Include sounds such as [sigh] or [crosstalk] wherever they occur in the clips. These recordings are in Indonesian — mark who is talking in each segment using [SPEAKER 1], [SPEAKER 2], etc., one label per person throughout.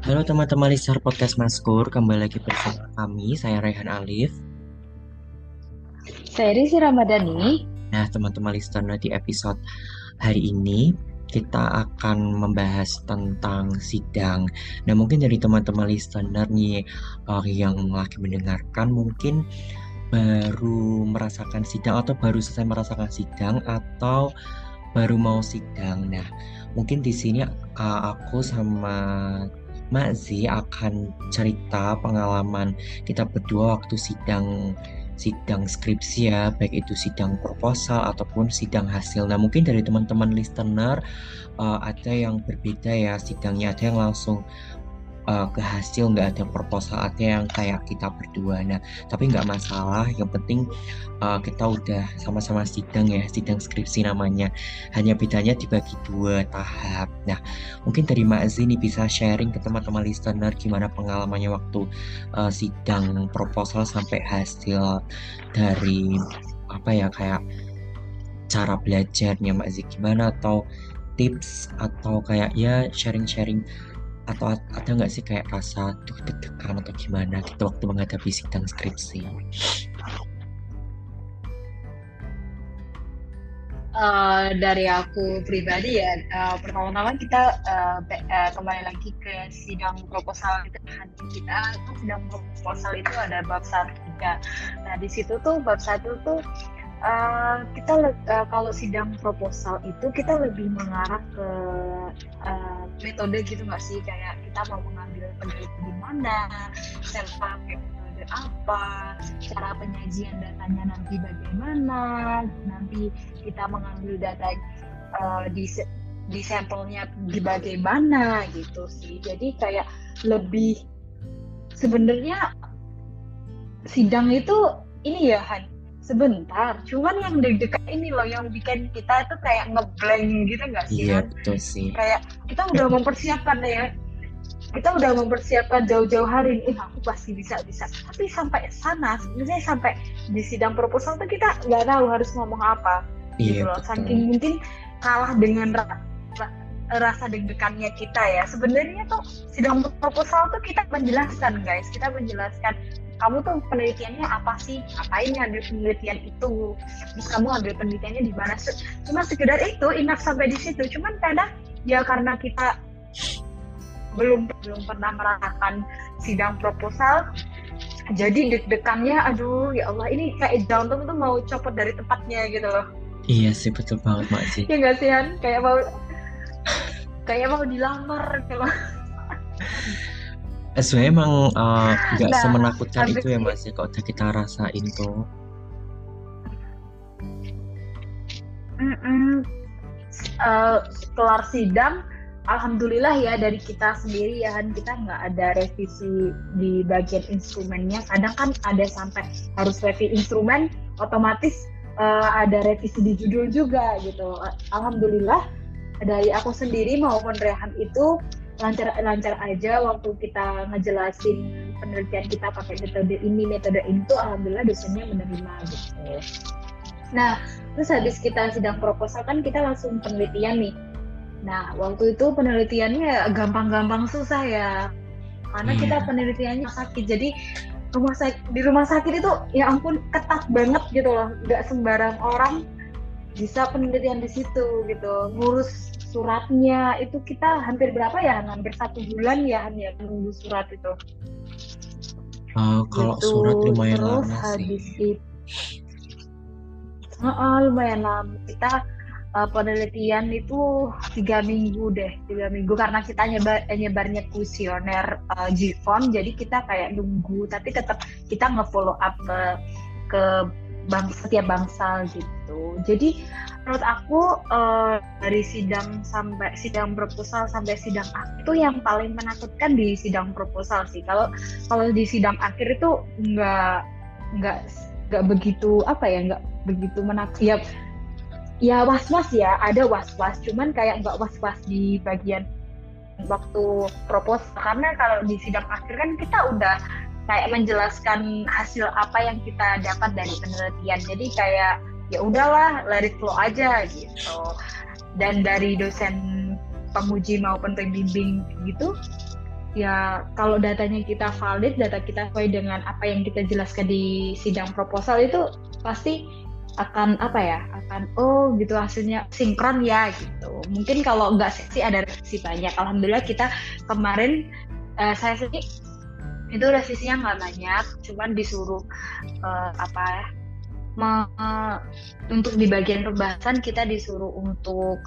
[SPEAKER 1] Halo teman-teman listener podcast Maskur, kembali lagi bersama kami, saya Rehan Alif.
[SPEAKER 2] Saya Rizky Ramadhani.
[SPEAKER 1] Nah, teman-teman listener di episode hari ini kita akan membahas tentang sidang. Nah, mungkin dari teman-teman listener nih uh, yang lagi mendengarkan mungkin baru merasakan sidang atau baru selesai merasakan sidang atau baru mau sidang. Nah, mungkin di sini aku sama Makzi akan cerita pengalaman kita berdua waktu sidang sidang skripsi ya, baik itu sidang proposal ataupun sidang hasil. Nah, mungkin dari teman-teman listener uh, ada yang berbeda ya sidangnya, ada yang langsung uh, ke hasil nggak ada proposal ada yang kayak kita berdua. Nah tapi nggak masalah. Yang penting uh, kita udah sama-sama sidang ya sidang skripsi namanya. Hanya bedanya dibagi dua tahap. Nah mungkin dari Mbak Zini bisa sharing ke teman-teman listener gimana pengalamannya waktu uh, sidang proposal sampai hasil dari apa ya kayak cara belajarnya Mbak Ziki gimana atau tips atau kayak ya sharing-sharing atau ada nggak sih kayak rasa tuh deg-degan atau gimana gitu waktu menghadapi sidang skripsi?
[SPEAKER 2] Uh, dari aku pribadi ya uh, pertama-tama kita uh, uh, kembali lagi ke sidang proposal itu kita sidang proposal itu ada bab satu tiga nah di situ tuh bab satu tuh uh, kita uh, kalau sidang proposal itu kita lebih mengarah ke uh, metode gitu nggak sih kayak kita mau mengambil penelitian di mana, serta metode apa, cara penyajian datanya nanti bagaimana, nanti kita mengambil data uh, di di sampelnya di bagaimana gitu sih. Jadi kayak lebih sebenarnya sidang itu ini ya Han sebentar. Cuman yang deg-degan ini loh yang bikin kita itu kayak ngeblank gitu nggak sih
[SPEAKER 1] iya betul sih.
[SPEAKER 2] Kayak kita udah mempersiapkan ya. Kita udah mempersiapkan jauh-jauh hari. Ini aku pasti bisa bisa tapi sampai sana sebenarnya sampai di sidang proposal tuh kita nggak tahu harus ngomong apa
[SPEAKER 1] iya,
[SPEAKER 2] gitu loh. saking mungkin kalah dengan rasa deg-degannya kita ya. Sebenarnya tuh sidang proposal tuh kita menjelaskan guys. Kita menjelaskan kamu tuh penelitiannya apa sih? Ngapain ngambil penelitian itu? Terus kamu ambil penelitiannya di mana cuma sekedar itu enough sampai di situ. Cuman kadang ya karena kita belum belum pernah merasakan sidang proposal jadi deg-degannya aduh ya Allah ini kayak jantung tuh mau copot dari tempatnya gitu loh.
[SPEAKER 1] Iya sih betul banget mak sih.
[SPEAKER 2] Ya nggak sih Han? Kayak mau kayak mau dilamar kalau
[SPEAKER 1] Eh, sebenarnya emang uh, nggak nah, semenakutkan itu ya mas ya kalau kita rasain tuh
[SPEAKER 2] mm -mm. Uh, kelar sidang Alhamdulillah ya dari kita sendiri ya kan. Kita nggak ada revisi di bagian instrumennya. Kadang kan ada sampai harus revisi instrumen otomatis uh, ada revisi di judul juga gitu. Alhamdulillah dari aku sendiri maupun Rehan itu lancar lancar aja waktu kita ngejelasin penelitian kita pakai metode ini metode itu alhamdulillah dosennya menerima gitu. Nah terus habis kita sidang proposal kan kita langsung penelitian nih. Nah waktu itu penelitiannya gampang-gampang susah ya karena kita hmm. penelitiannya sakit. Jadi rumah sakit di rumah sakit itu ya ampun ketat banget gitu loh. Nggak sembarang orang bisa penelitian di situ gitu. Ngurus suratnya itu kita hampir berapa ya hampir satu bulan ya ya menunggu surat itu.
[SPEAKER 1] Uh, kalau gitu. surat lumayan Terus lama
[SPEAKER 2] habis sih itu uh, lumayan lama. Kita uh, penelitian itu tiga minggu deh tiga minggu. Karena kita nyebar nyebarnya kuesioner uh, GFON jadi kita kayak nunggu. Tapi tetap kita nge-follow up ke ke bang setiap bangsa gitu. Jadi menurut aku uh, dari sidang sampai sidang proposal sampai sidang akhir itu yang paling menakutkan di sidang proposal sih. Kalau kalau di sidang akhir itu nggak nggak nggak begitu apa ya nggak begitu menakut ya ya was was ya ada was was cuman kayak nggak was was di bagian waktu proposal karena kalau di sidang akhir kan kita udah kayak menjelaskan hasil apa yang kita dapat dari penelitian. Jadi kayak ya udahlah let it flow aja gitu. Dan dari dosen penguji maupun pembimbing gitu ya kalau datanya kita valid data kita sesuai dengan apa yang kita jelaskan di sidang proposal itu pasti akan apa ya akan oh gitu hasilnya sinkron ya gitu. Mungkin kalau enggak sih ada revisi banyak. Alhamdulillah kita kemarin uh, saya sih itu revisinya nggak banyak cuman disuruh uh, apa ya untuk di bagian pembahasan kita disuruh untuk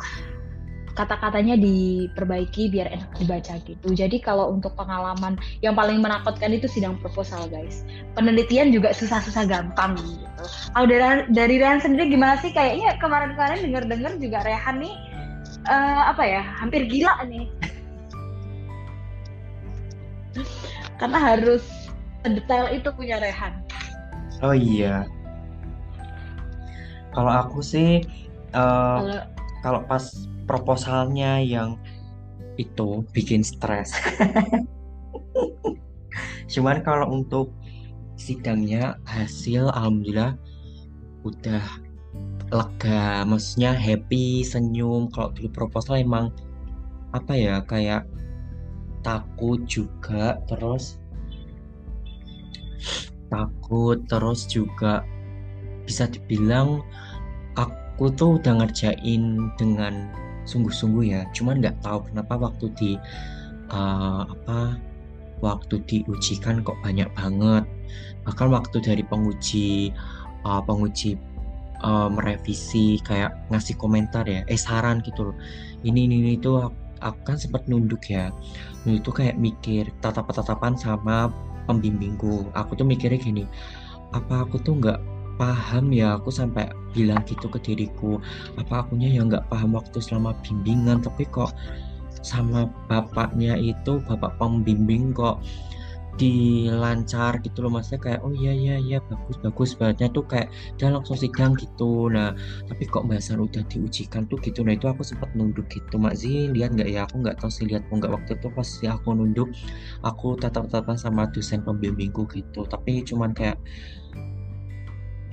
[SPEAKER 2] kata-katanya diperbaiki biar enak dibaca gitu. Jadi kalau untuk pengalaman yang paling menakutkan itu sidang proposal guys. Penelitian juga susah-susah gampang gitu. Kalau dari dari Rehan sendiri gimana sih? Kayaknya kemarin-kemarin dengar-dengar juga Rehan nih uh, apa ya hampir gila nih. Karena harus detail itu punya Rehan.
[SPEAKER 1] Oh iya. Kalau aku sih uh, kalau kalau pas proposalnya yang itu bikin stres. [laughs] Cuman kalau untuk sidangnya hasil alhamdulillah udah lega, maksudnya happy, senyum. Kalau dulu proposal emang apa ya kayak takut juga, terus takut, terus juga bisa dibilang aku tuh udah ngerjain dengan sungguh-sungguh ya. Cuman nggak tahu kenapa waktu di uh, apa waktu diujikan kok banyak banget. Bahkan waktu dari penguji uh, penguji uh, merevisi kayak ngasih komentar ya eh saran gitu loh. Ini ini itu aku, aku kan sempat nunduk ya. Nunduk itu kayak mikir tatap-tatapan sama pembimbingku. Aku tuh mikirnya gini apa aku tuh nggak paham ya? Aku sampai bilang gitu ke diriku apa akunya yang nggak paham waktu selama bimbingan? Tapi kok sama bapaknya itu bapak pembimbing kok dilancar gitu loh maksudnya kayak oh iya iya iya bagus bagus. Bahannya tuh kayak dia langsung sidang gitu. Nah tapi kok bahasan udah diujikan tuh gitu. Nah itu aku sempat nunduk gitu Mak Zi lihat nggak ya? Aku nggak tahu sih lihat nggak. Waktu itu pas aku nunduk aku tatap-tatapan sama dosen pembimbingku gitu. Tapi cuman kayak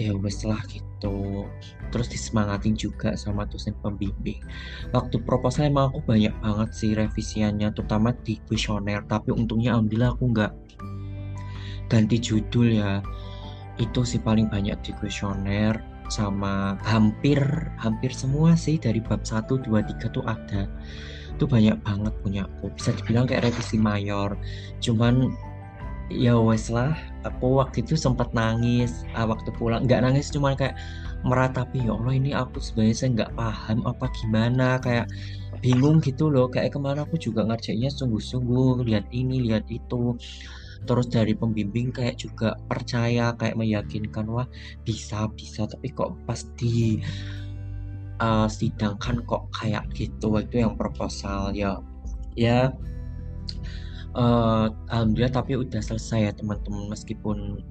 [SPEAKER 1] ya wes lah gitu. Terus disemangatin juga sama dosen pembimbing. Waktu proposal emang aku banyak banget sih revisiannya terutama di kuesioner. Tapi untungnya alhamdulillah aku nggak ganti judul ya. Itu sih paling banyak di kuesioner sama hampir hampir semua sih dari bab 1, 2, 3 tuh ada. Itu banyak banget punya aku. Bisa dibilang kayak revisi mayor. Cuman ya wes lah aku waktu itu sempat nangis uh, waktu pulang. Nggak nangis cuma kayak meratapi ya Allah ini aku sebenarnya saya nggak paham apa gimana. Kayak bingung gitu loh. Kayak ke mana aku juga ngerjainnya sungguh-sungguh lihat ini lihat itu terus dari pembimbing kayak juga percaya kayak meyakinkan wah bisa bisa tapi kok pas di uh, sidangkan kok kayak gitu? Itu yang proposal ya. Ya uh, alhamdulillah tapi udah selesai ya teman-teman meskipun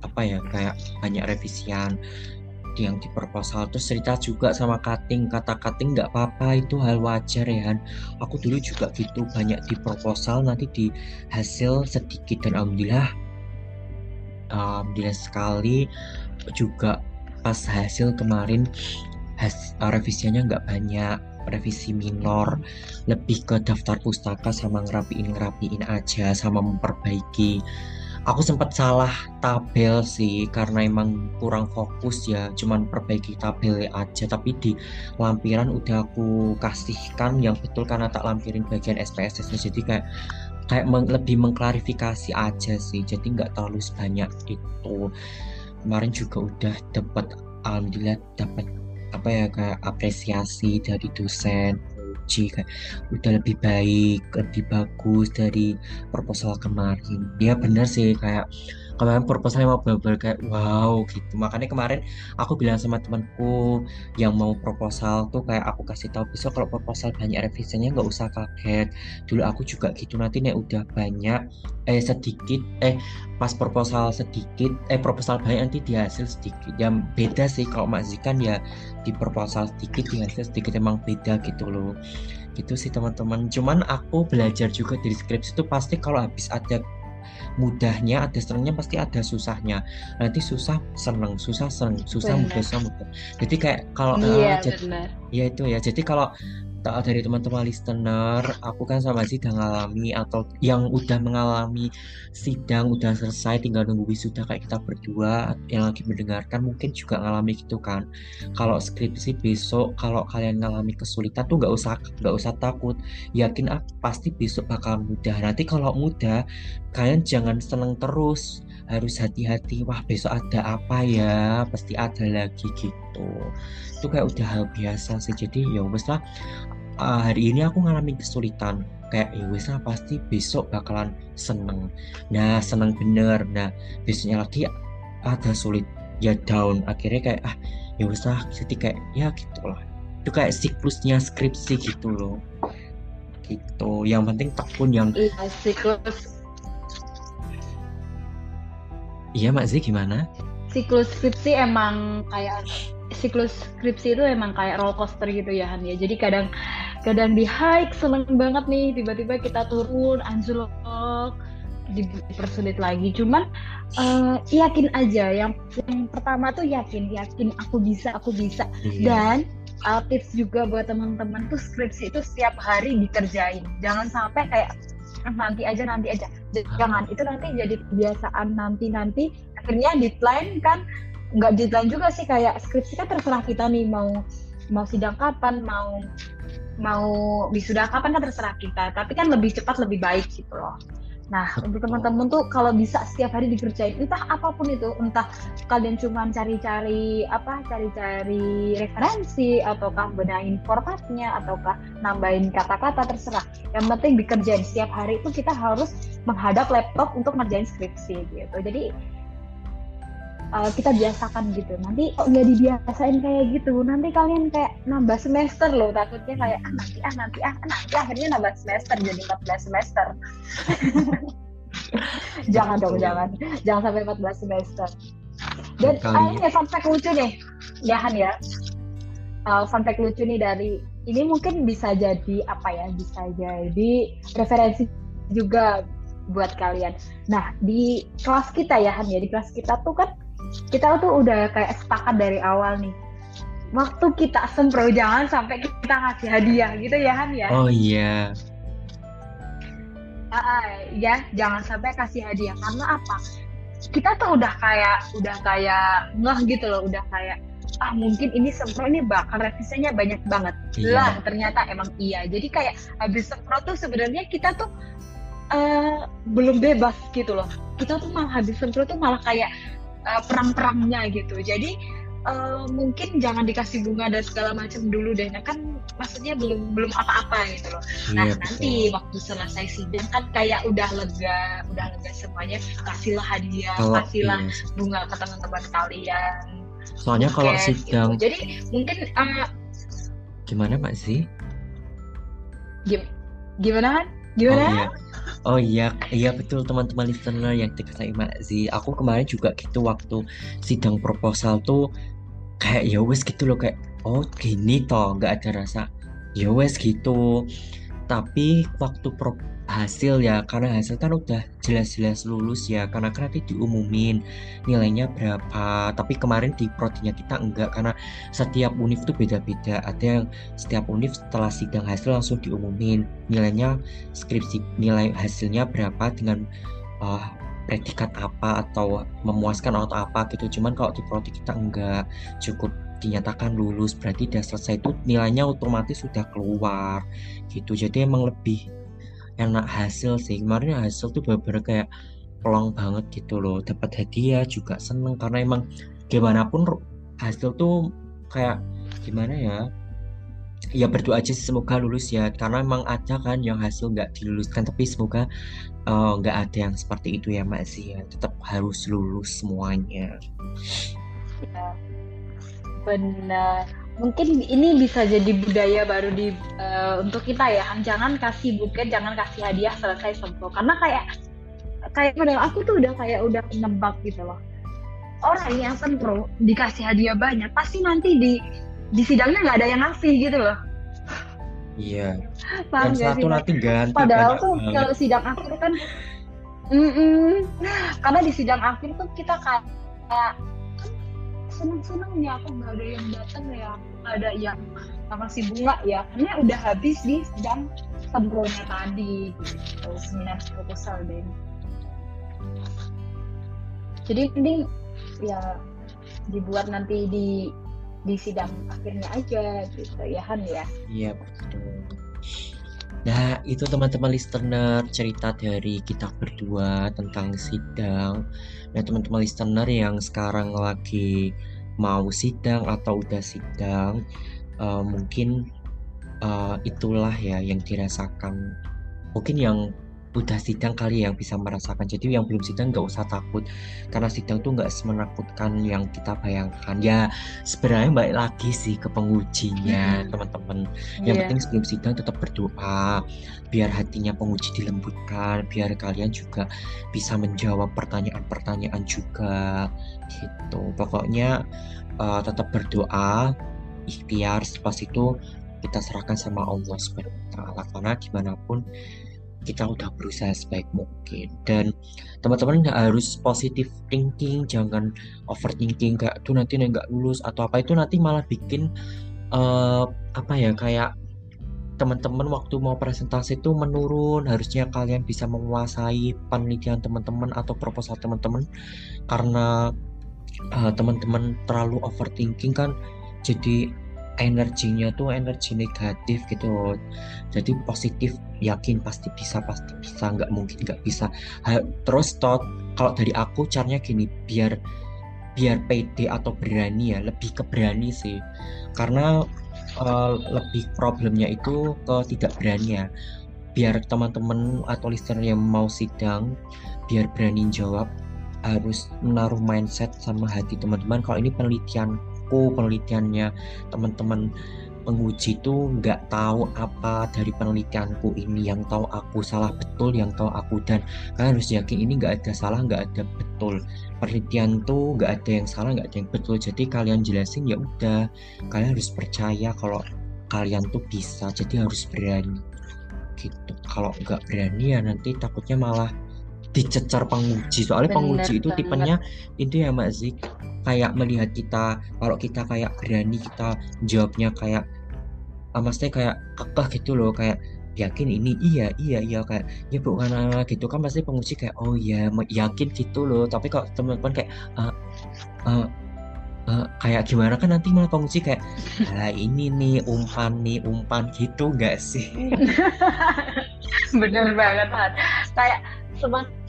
[SPEAKER 1] apa ya kayak banyak revisian yang di proposal terus cerita juga sama cutting kata cutting nggak apa-apa itu hal wajar ya kan aku dulu juga gitu banyak di proposal nanti di hasil sedikit. Dan alhamdulillah alhamdulillah sekali juga pas hasil kemarin has, revisinya nggak banyak. Revisi minor lebih ke daftar pustaka sama ngerapiin ngerapiin aja sama memperbaiki aku sempat salah tabel sih karena emang kurang fokus ya cuman perbaiki tabel aja. Tapi di lampiran udah aku kasihkan yang betul karena tak lampirin bagian SPSS jadi kayak kayak meng, lebih mengklarifikasi aja sih jadi nggak terlalu sebanyak itu. Kemarin juga udah dapat alhamdulillah dapat apa ya kayak apresiasi dari dosen uji kayak udah lebih baik lebih bagus dari proposal kemarin. Dia bener sih kayak kemarin proposalnya mau bener-bener kayak wow gitu. Makanya kemarin aku bilang sama temanku yang mau proposal tuh kayak aku kasih tahu besok kalau proposal banyak revisinya nggak usah kaget. Dulu aku juga gitu nanti nih udah banyak eh sedikit eh pas proposal sedikit eh proposal banyak nanti di hasil sedikit. Yang beda sih kalau maksikan ya di proposal sedikit di hasil sedikit emang beda gitu loh. Gitu sih teman-teman. Cuman aku belajar juga dari skripsi itu pasti kalau habis ada mudahnya ada senangnya pasti ada susahnya. Nanti susah seneng susah seneng susah mudah susah mudah. Jadi kayak kalau
[SPEAKER 2] iya, uh, jadi,
[SPEAKER 1] ya itu ya. Jadi kalau tak dari teman-teman listener, aku kan sama sih udah ngalami atau yang udah mengalami sidang udah selesai tinggal nunggu wisuda kayak kita berdua yang lagi mendengarkan mungkin juga ngalami gitu kan. Kalau skripsi besok kalau kalian ngalami kesulitan tuh nggak usah nggak usah takut, yakin ah pasti besok bakal mudah. Nanti kalau mudah kalian jangan seneng terus. Harus hati-hati wah besok ada apa ya? Pasti ada lagi gitu. Itu kayak udah hal biasa sih. Jadi ya wes lah uh, hari ini aku ngalamin kesulitan. Kayak ya wes lah pasti besok bakalan seneng. Nah seneng bener. Nah besoknya lagi ada sulit. Ya down. Akhirnya kayak ah ya wes lah jadi kayak ya gitu lah. Itu kayak siklusnya skripsi gitu loh. Gitu. Yang penting tekun yang
[SPEAKER 2] iya siklus.
[SPEAKER 1] Iya Mak Zi gimana?
[SPEAKER 2] Siklus skripsi emang kayak siklus skripsi itu emang kayak roller coaster gitu ya Han ya. Jadi kadang kadang di hike seneng banget nih, tiba-tiba kita turun anjlok dipersulit lagi. Cuman uh, yakin aja yang yang pertama tuh yakin, yakin aku bisa, aku bisa. Iya. Dan uh, tips juga buat teman-teman tuh skripsi itu setiap hari dikerjain. Jangan sampai kayak ah, nanti aja nanti aja. Jangan itu nanti jadi kebiasaan nanti nanti akhirnya deadline kan nggak deadline juga sih kayak skripsi kan terserah kita nih mau mau sidang kapan mau mau wisuda kapan kan terserah kita tapi kan lebih cepat lebih baik gitu loh. Nah untuk teman-teman tuh kalau bisa setiap hari dikerjain entah apa pun itu entah kalian cuma cari-cari apa cari-cari referensi ataukah benahin formatnya ataukah nambahin kata-kata terserah. Yang penting dikerjain setiap hari itu kita harus menghadap laptop untuk ngerjain skripsi gitu. Jadi uh, kita biasakan gitu. Nanti kok nggak dibiasain kayak gitu nanti kalian kayak nambah semester loh. Takutnya kayak ah nanti ah nanti ah nanti akhirnya nambah semester jadi 14 semester. [laughs] Jangan dong jangan. Jangan sampai 14 semester. Dan akhirnya fun fact lucu nih. Ya Han ya. Uh, fun fact lucu nih dari ini mungkin bisa jadi apa ya bisa jadi referensi juga buat kalian. Nah di kelas kita ya Han ya di kelas kita tuh kan kita tuh udah kayak sepakat dari awal nih. Waktu kita sempro jangan sampai kita ngasih hadiah gitu ya Han ya?
[SPEAKER 1] Oh iya.
[SPEAKER 2] Uh, ya jangan sampai kasih hadiah. Karena apa? Kita tuh udah kayak udah kayak ngeh gitu loh. Udah kayak ah mungkin ini sempro ini bakal revisinya banyak banget. Iya. lah ternyata emang iya. Jadi kayak habis sempro tuh sebenarnya kita tuh uh, belum bebas gitu loh. Kita tuh malah habis sempro tuh malah kayak uh, perang-perangnya gitu. Jadi uh, mungkin jangan dikasih bunga dan segala macam dulu deh. Nah kan maksudnya belum belum apa-apa gitu loh. Nah iya, nanti betul. waktu selesai sidang kan kayak udah lega udah lega semuanya. Kasihlah hadiah oh, kasihlah iya. bunga ke teman-teman kalian
[SPEAKER 1] soalnya okay, kalau sidang
[SPEAKER 2] gitu. jadi mungkin uh,
[SPEAKER 1] gimana mbak sih
[SPEAKER 2] gimana kan gimana
[SPEAKER 1] oh, iya. Oh iya, iya betul teman-teman listener yang dekat sama Zi. Aku kemarin juga gitu waktu sidang proposal tuh kayak ya wes gitu loh kayak oh gini toh nggak ada rasa ya wes gitu. Tapi waktu pro hasil ya karena hasil kan udah jelas-jelas lulus ya karena kan nanti diumumin nilainya berapa tapi kemarin di prodinya kita enggak karena setiap univ itu beda-beda ada yang setiap univ setelah sidang hasil langsung diumumin nilainya skripsi nilai hasilnya berapa dengan uh, predikat apa atau memuaskan atau apa gitu cuman kalau di prodi kita enggak cukup dinyatakan lulus berarti udah selesai itu nilainya otomatis sudah keluar gitu. Jadi emang lebih enak hasil sih. Kemarin hasil tuh bener-bener kayak pelong banget gitu loh. Dapat hadiah juga seneng karena emang gimana pun hasil tuh kayak gimana ya? Ya berdoa aja sih semoga lulus ya. Karena emang ada kan yang hasil nggak diluluskan tapi semoga eh, nggak uh, ada yang seperti itu ya Mbak sih ya tetap harus lulus semuanya.
[SPEAKER 2] Ya, benar mungkin ini bisa jadi budaya baru di uh, untuk kita ya. Jangan kasih buket jangan kasih hadiah selesai sempro karena kayak kayak model aku tuh udah kayak udah nembak gitu loh. Orang yang sempro dikasih hadiah banyak pasti nanti di di sidangnya nggak ada yang ngasih gitu loh.
[SPEAKER 1] Iya. [laughs] Paham yang satu nanti ganti
[SPEAKER 2] padahal tuh kalau sidang akhir kan mm -mm. karena di sidang akhir tuh kita kayak seneng seneng ya aku nggak ada yang datang ya nggak ada yang si bunga ya. Karena udah habis di sidang sembronya tadi gitu. Seminar proposal deh jadi mending ya dibuat nanti di di sidang akhirnya aja gitu ya Han ya.
[SPEAKER 1] Iya betul. Nah, itu teman-teman listener cerita dari kita berdua tentang sidang. Nah, teman-teman listener yang sekarang lagi mau sidang atau udah sidang, uh, mungkin uh, itulah ya yang dirasakan. Mungkin yang udah sidang kali yang bisa merasakan. Jadi yang belum sidang nggak usah takut karena sidang tuh nggak semenakutkan yang kita bayangkan. Ya sebenarnya balik lagi sih ke pengujinya hmm. teman-teman. Yang yeah. penting sebelum sidang tetap berdoa biar hatinya penguji dilembutkan biar kalian juga bisa menjawab pertanyaan-pertanyaan juga gitu. Pokoknya uh, tetap berdoa ikhtiar. Pas itu kita serahkan sama Allah taala. Karena gimana pun kita udah berusaha sebaik mungkin. Dan teman-teman nggak harus positif thinking jangan overthinking kayak tuh nanti nggak lulus atau apa itu nanti malah bikin uh, apa ya kayak teman-teman waktu mau presentasi itu menurun. Harusnya kalian bisa menguasai penelitian teman-teman atau proposal teman-teman. Karena uh, teman-teman terlalu overthinking kan jadi energinya tuh energi negatif gitu. Jadi positif yakin pasti bisa pasti bisa nggak mungkin nggak bisa. Terus tot kalau dari aku caranya gini biar biar pede atau berani ya lebih ke berani sih. Karena uh, lebih problemnya itu ke tidak berani ya. Biar teman-teman atau listener yang mau sidang biar berani jawab harus menaruh mindset sama hati teman-teman. Kalau ini penelitian aku penelitiannya. Teman-teman penguji itu nggak tahu apa dari penelitianku ini. Yang tahu aku salah betul yang tahu aku. Dan kalian harus yakin ini nggak ada salah nggak ada betul. Penelitian tuh nggak ada yang salah nggak ada yang betul. Jadi kalian jelasin ya udah. Kalian harus percaya kalau kalian tuh bisa. Jadi harus berani. Gitu. Kalau nggak berani ya nanti takutnya malah dicecar penguji. Soalnya Bener penguji itu banget. tipenya itu ya Mbak Zik kayak melihat kita kalau kita kayak berani kita jawabnya kayak ah, maksudnya kayak kekeh gitu loh kayak yakin ini iya iya iya kayak ya bukan uh, gitu kan pasti penguji kayak oh ya yakin gitu loh. Tapi kalau teman-teman kayak uh, uh, uh, kayak gimana kan nanti malah penguji kayak [laughs] ah ini nih umpan nih umpan gitu gak sih? [laughs]
[SPEAKER 2] Bener banget Han kayak semakin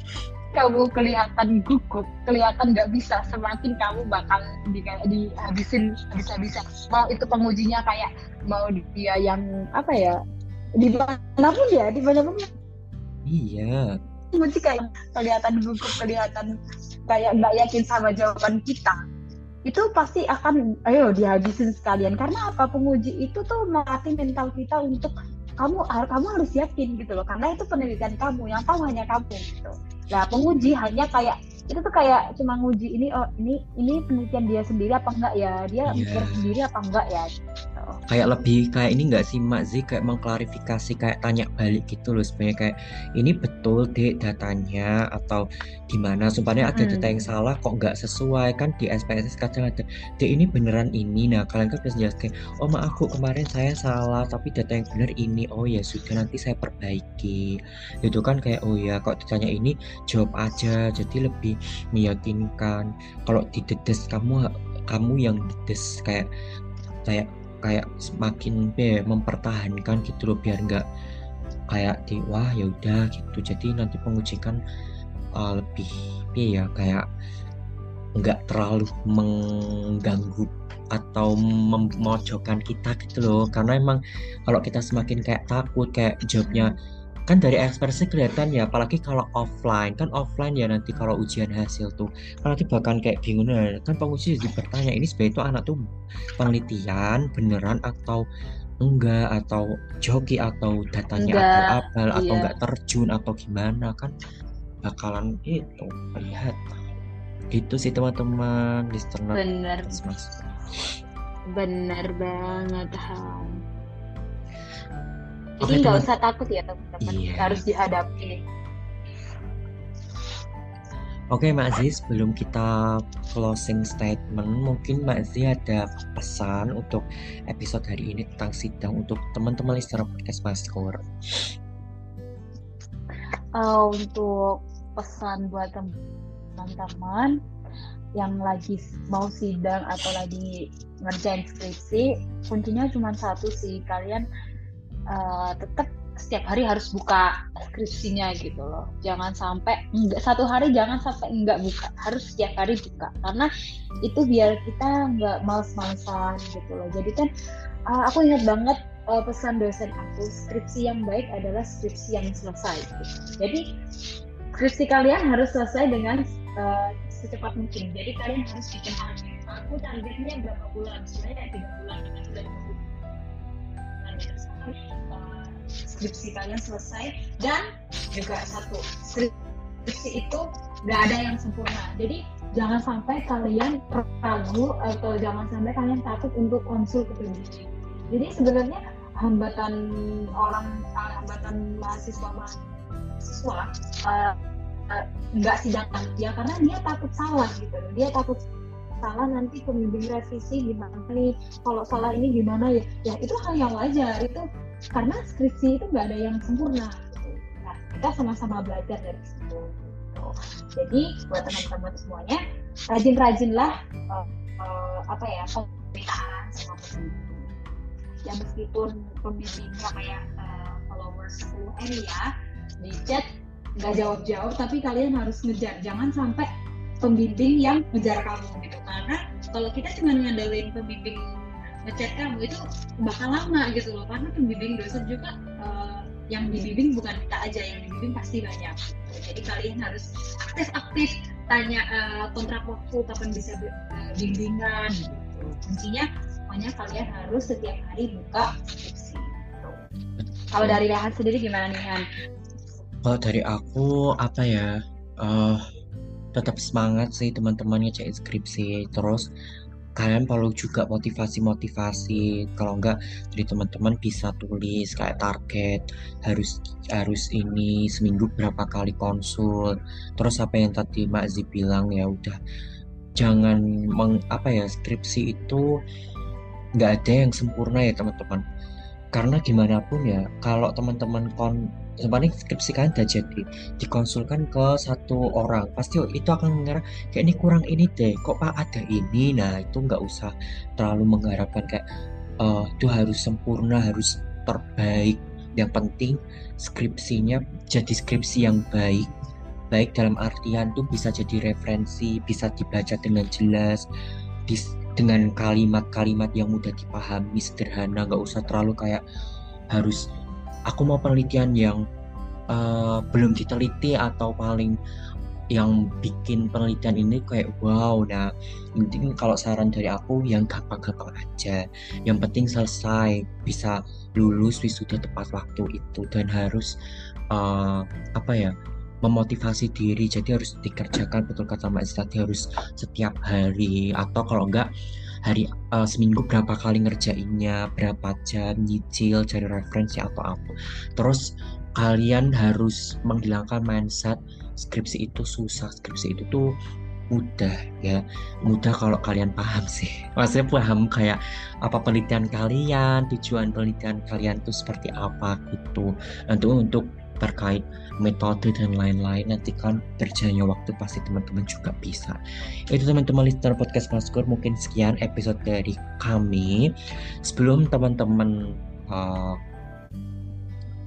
[SPEAKER 2] kamu kelihatan gugup, kelihatan nggak bisa, semakin kamu bakal di dihabisin bisa-bisa. Mau itu pengujinya kayak mau dia yang apa ya? Di mana pun ya, di mana pun.
[SPEAKER 1] Iya.
[SPEAKER 2] Penguji kayak kelihatan gugup, kelihatan kayak nggak yakin sama jawaban kita. Itu pasti akan, ayo dihabisin sekalian. Karena apa? Penguji itu tuh melatih mental kita untuk kamu kamu harus yakin gitu loh karena itu penelitian kamu yang tahu hanya kamu gitu Nah, penguji hanya kayak itu tuh kayak cuma nguji ini oh ini ini penelitian dia sendiri apa enggak ya dia yeah. mikir sendiri apa enggak ya
[SPEAKER 1] kayak lebih kayak ini enggak sih Mak Zi kayak mengklarifikasi kayak tanya balik gitu loh sebenarnya kayak ini betul deh datanya? Atau gimana? Supaya ada data yang salah kok nggak sesuai? Kan di SPSS kadang ada deh ini beneran ini? Nah kalian kan bisa jelaskan oh maaf aku kemarin saya salah tapi data yang benar ini. Oh ya sudah nanti saya perbaiki. Itu kan kayak oh ya kok ditanya ini? Jawab aja. Jadi lebih meyakinkan. Kalau didedes kamu kamu yang dedes kayak kayak kayak semakin be mempertahankan gitu loh biar nggak kayak di wah ya udah gitu. Jadi nanti pengujikan uh, lebih be ya kayak nggak terlalu mengganggu atau memojokkan kita gitu loh. Karena emang kalau kita semakin kayak takut kayak jawabnya kan dari ekspresi kelihatan ya apalagi kalau offline. Kan offline ya nanti kalau ujian hasil tuh. Kan nanti bahkan kayak bingung nah, kan penguji jadi bertanya ini sebenarnya itu anak tuh penelitian beneran atau enggak? Atau joki? Atau datanya enggak, abal iya. atau enggak terjun? Atau gimana? Kan bakalan itu lihat. Itu sih teman-teman. Listener
[SPEAKER 2] bener. Bener banget Han jadi nggak usah takut ya teman-teman, iya. harus dihadapi.
[SPEAKER 1] Oke Mbak Zi, sebelum kita closing statement, mungkin Mbak Zi ada pesan untuk episode hari ini tentang sidang untuk teman-teman listener podcast Maskur.
[SPEAKER 2] Uh, untuk pesan buat teman-teman yang lagi mau sidang atau lagi ngerjain skripsi, kuncinya cuma satu sih, kalian uh, tetap setiap hari harus buka skripsinya gitu loh. Jangan sampai enggak satu hari jangan sampai enggak buka. Harus setiap hari buka. Karena itu biar kita enggak males-malesan gitu loh. Jadi kan uh, aku ingat banget uh, pesan dosen aku skripsi yang baik adalah skripsi yang selesai. Gitu. jadi skripsi kalian harus selesai dengan uh, secepat mungkin. Jadi kalian harus bikin aku targetnya berapa bulan? Sebenarnya tiga bulan kita sudah skripsi kalian selesai dan juga satu skripsi itu nggak ada yang sempurna. Jadi jangan sampai kalian ragu atau jangan sampai kalian takut untuk konsul ke pendidik jadi sebenarnya hambatan orang hambatan mahasiswa mahasiswa uh, uh, nggak sidang. Dia karena dia takut salah gitu. Dia takut salah nanti pembimbing revisi gimana nih? Kalau salah ini gimana ya? Ya itu hal yang wajar. Itu karena skripsi itu nggak ada yang sempurna. Nah kita sama-sama belajar dari situ. Jadi buat teman-teman semuanya rajin-rajinlah uh, uh, apa ya pembicaraan sama pembimbing ya meskipun pembimbingnya kayak uh, followers 10 m ya di chat nggak jawab-jawab tapi kalian harus ngejar. Jangan sampai pembimbing yang ngejar kamu gitu karena kalau kita cuma ngandelin pembimbing ngechat kamu itu bakal lama gitu loh karena pembimbing dosen juga uh, yang dibimbing bukan kita aja yang dibimbing pasti banyak jadi kalian harus aktif-aktif tanya uh, kontrak waktu kapan bisa uh, bimbingan gitu kuncinya pokoknya kalian harus setiap hari buka skripsi gitu. kalau dari Rehan sendiri gimana nih Han?
[SPEAKER 1] Kalau dari aku apa ya uh, tetap semangat sih teman-teman ngecek skripsi. Terus kalian perlu juga motivasi-motivasi. Kalau enggak jadi teman-teman bisa tulis kayak target harus harus ini seminggu berapa kali konsul. Terus apa yang tadi Mbak Zi bilang ya udah. Jangan meng, apa ya skripsi itu nggak ada yang sempurna ya teman-teman. Karena gimana pun ya kalau teman-teman sebenarnya skripsi kalian udah jadi dikonsulkan ke satu orang. Pasti itu akan mengarah kayak ini kurang ini deh kok pak ada ini? Nah itu nggak usah terlalu mengharapkan kayak uh, itu harus sempurna harus terbaik. Yang penting skripsinya jadi skripsi yang baik. Baik dalam artian tuh bisa jadi referensi bisa dibaca dengan jelas dengan kalimat-kalimat yang mudah dipahami sederhana nggak usah terlalu kayak harus aku mau penelitian yang uh, belum diteliti atau paling yang bikin penelitian ini kayak wow nah penting kalau saran dari aku yang gampang-gampang aja. Yang penting selesai bisa lulus wisuda tepat waktu itu dan harus uh, apa ya memotivasi diri. Jadi harus dikerjakan betul kata Mbak tadi harus setiap hari. Atau kalau enggak hari uh, seminggu berapa kali ngerjainnya berapa jam nyicil cari referensi atau apa. Terus kalian harus menghilangkan mindset skripsi itu susah. Skripsi itu tuh mudah ya. Mudah kalau kalian paham sih. [laughs] Maksudnya paham kayak apa penelitian kalian tujuan penelitian kalian itu seperti apa gitu. Untuk untuk terkait metode dan lain-lain nanti kan berjalannya waktu pasti teman-teman juga bisa. Itu teman-teman listener podcast Maskur mungkin sekian episode dari kami. Sebelum teman-teman uh,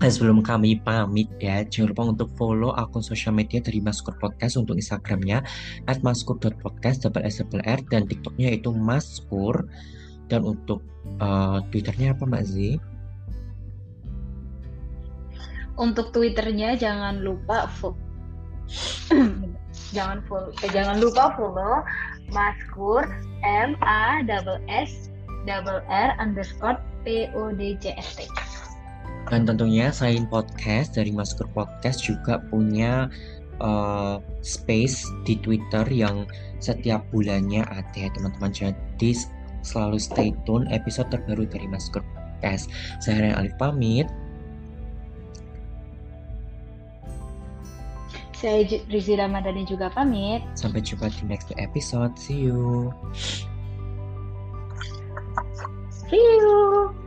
[SPEAKER 1] sebelum kami pamit ya jangan lupa untuk follow akun sosial media dari Maskur Podcast untuk Instagramnya at maskur.podcast double S R dan TikToknya itu Maskur. Dan untuk uh, Twitternya apa Mbak Zi?
[SPEAKER 2] Untuk Twitternya jangan lupa follow [clears throat] jangan follow eh, jangan lupa follow Maskur M A double S double R underscore P O D J S T.
[SPEAKER 1] Dan tentunya selain podcast dari Maskur Podcast juga punya uh, space di Twitter yang setiap bulannya ada ya teman-teman. Jadi selalu stay tune episode terbaru dari Maskur Podcast. Saya Alif pamit.
[SPEAKER 2] Saya Rizi Ramadhani juga pamit.
[SPEAKER 1] Sampai jumpa di next episode. See you.
[SPEAKER 2] See you.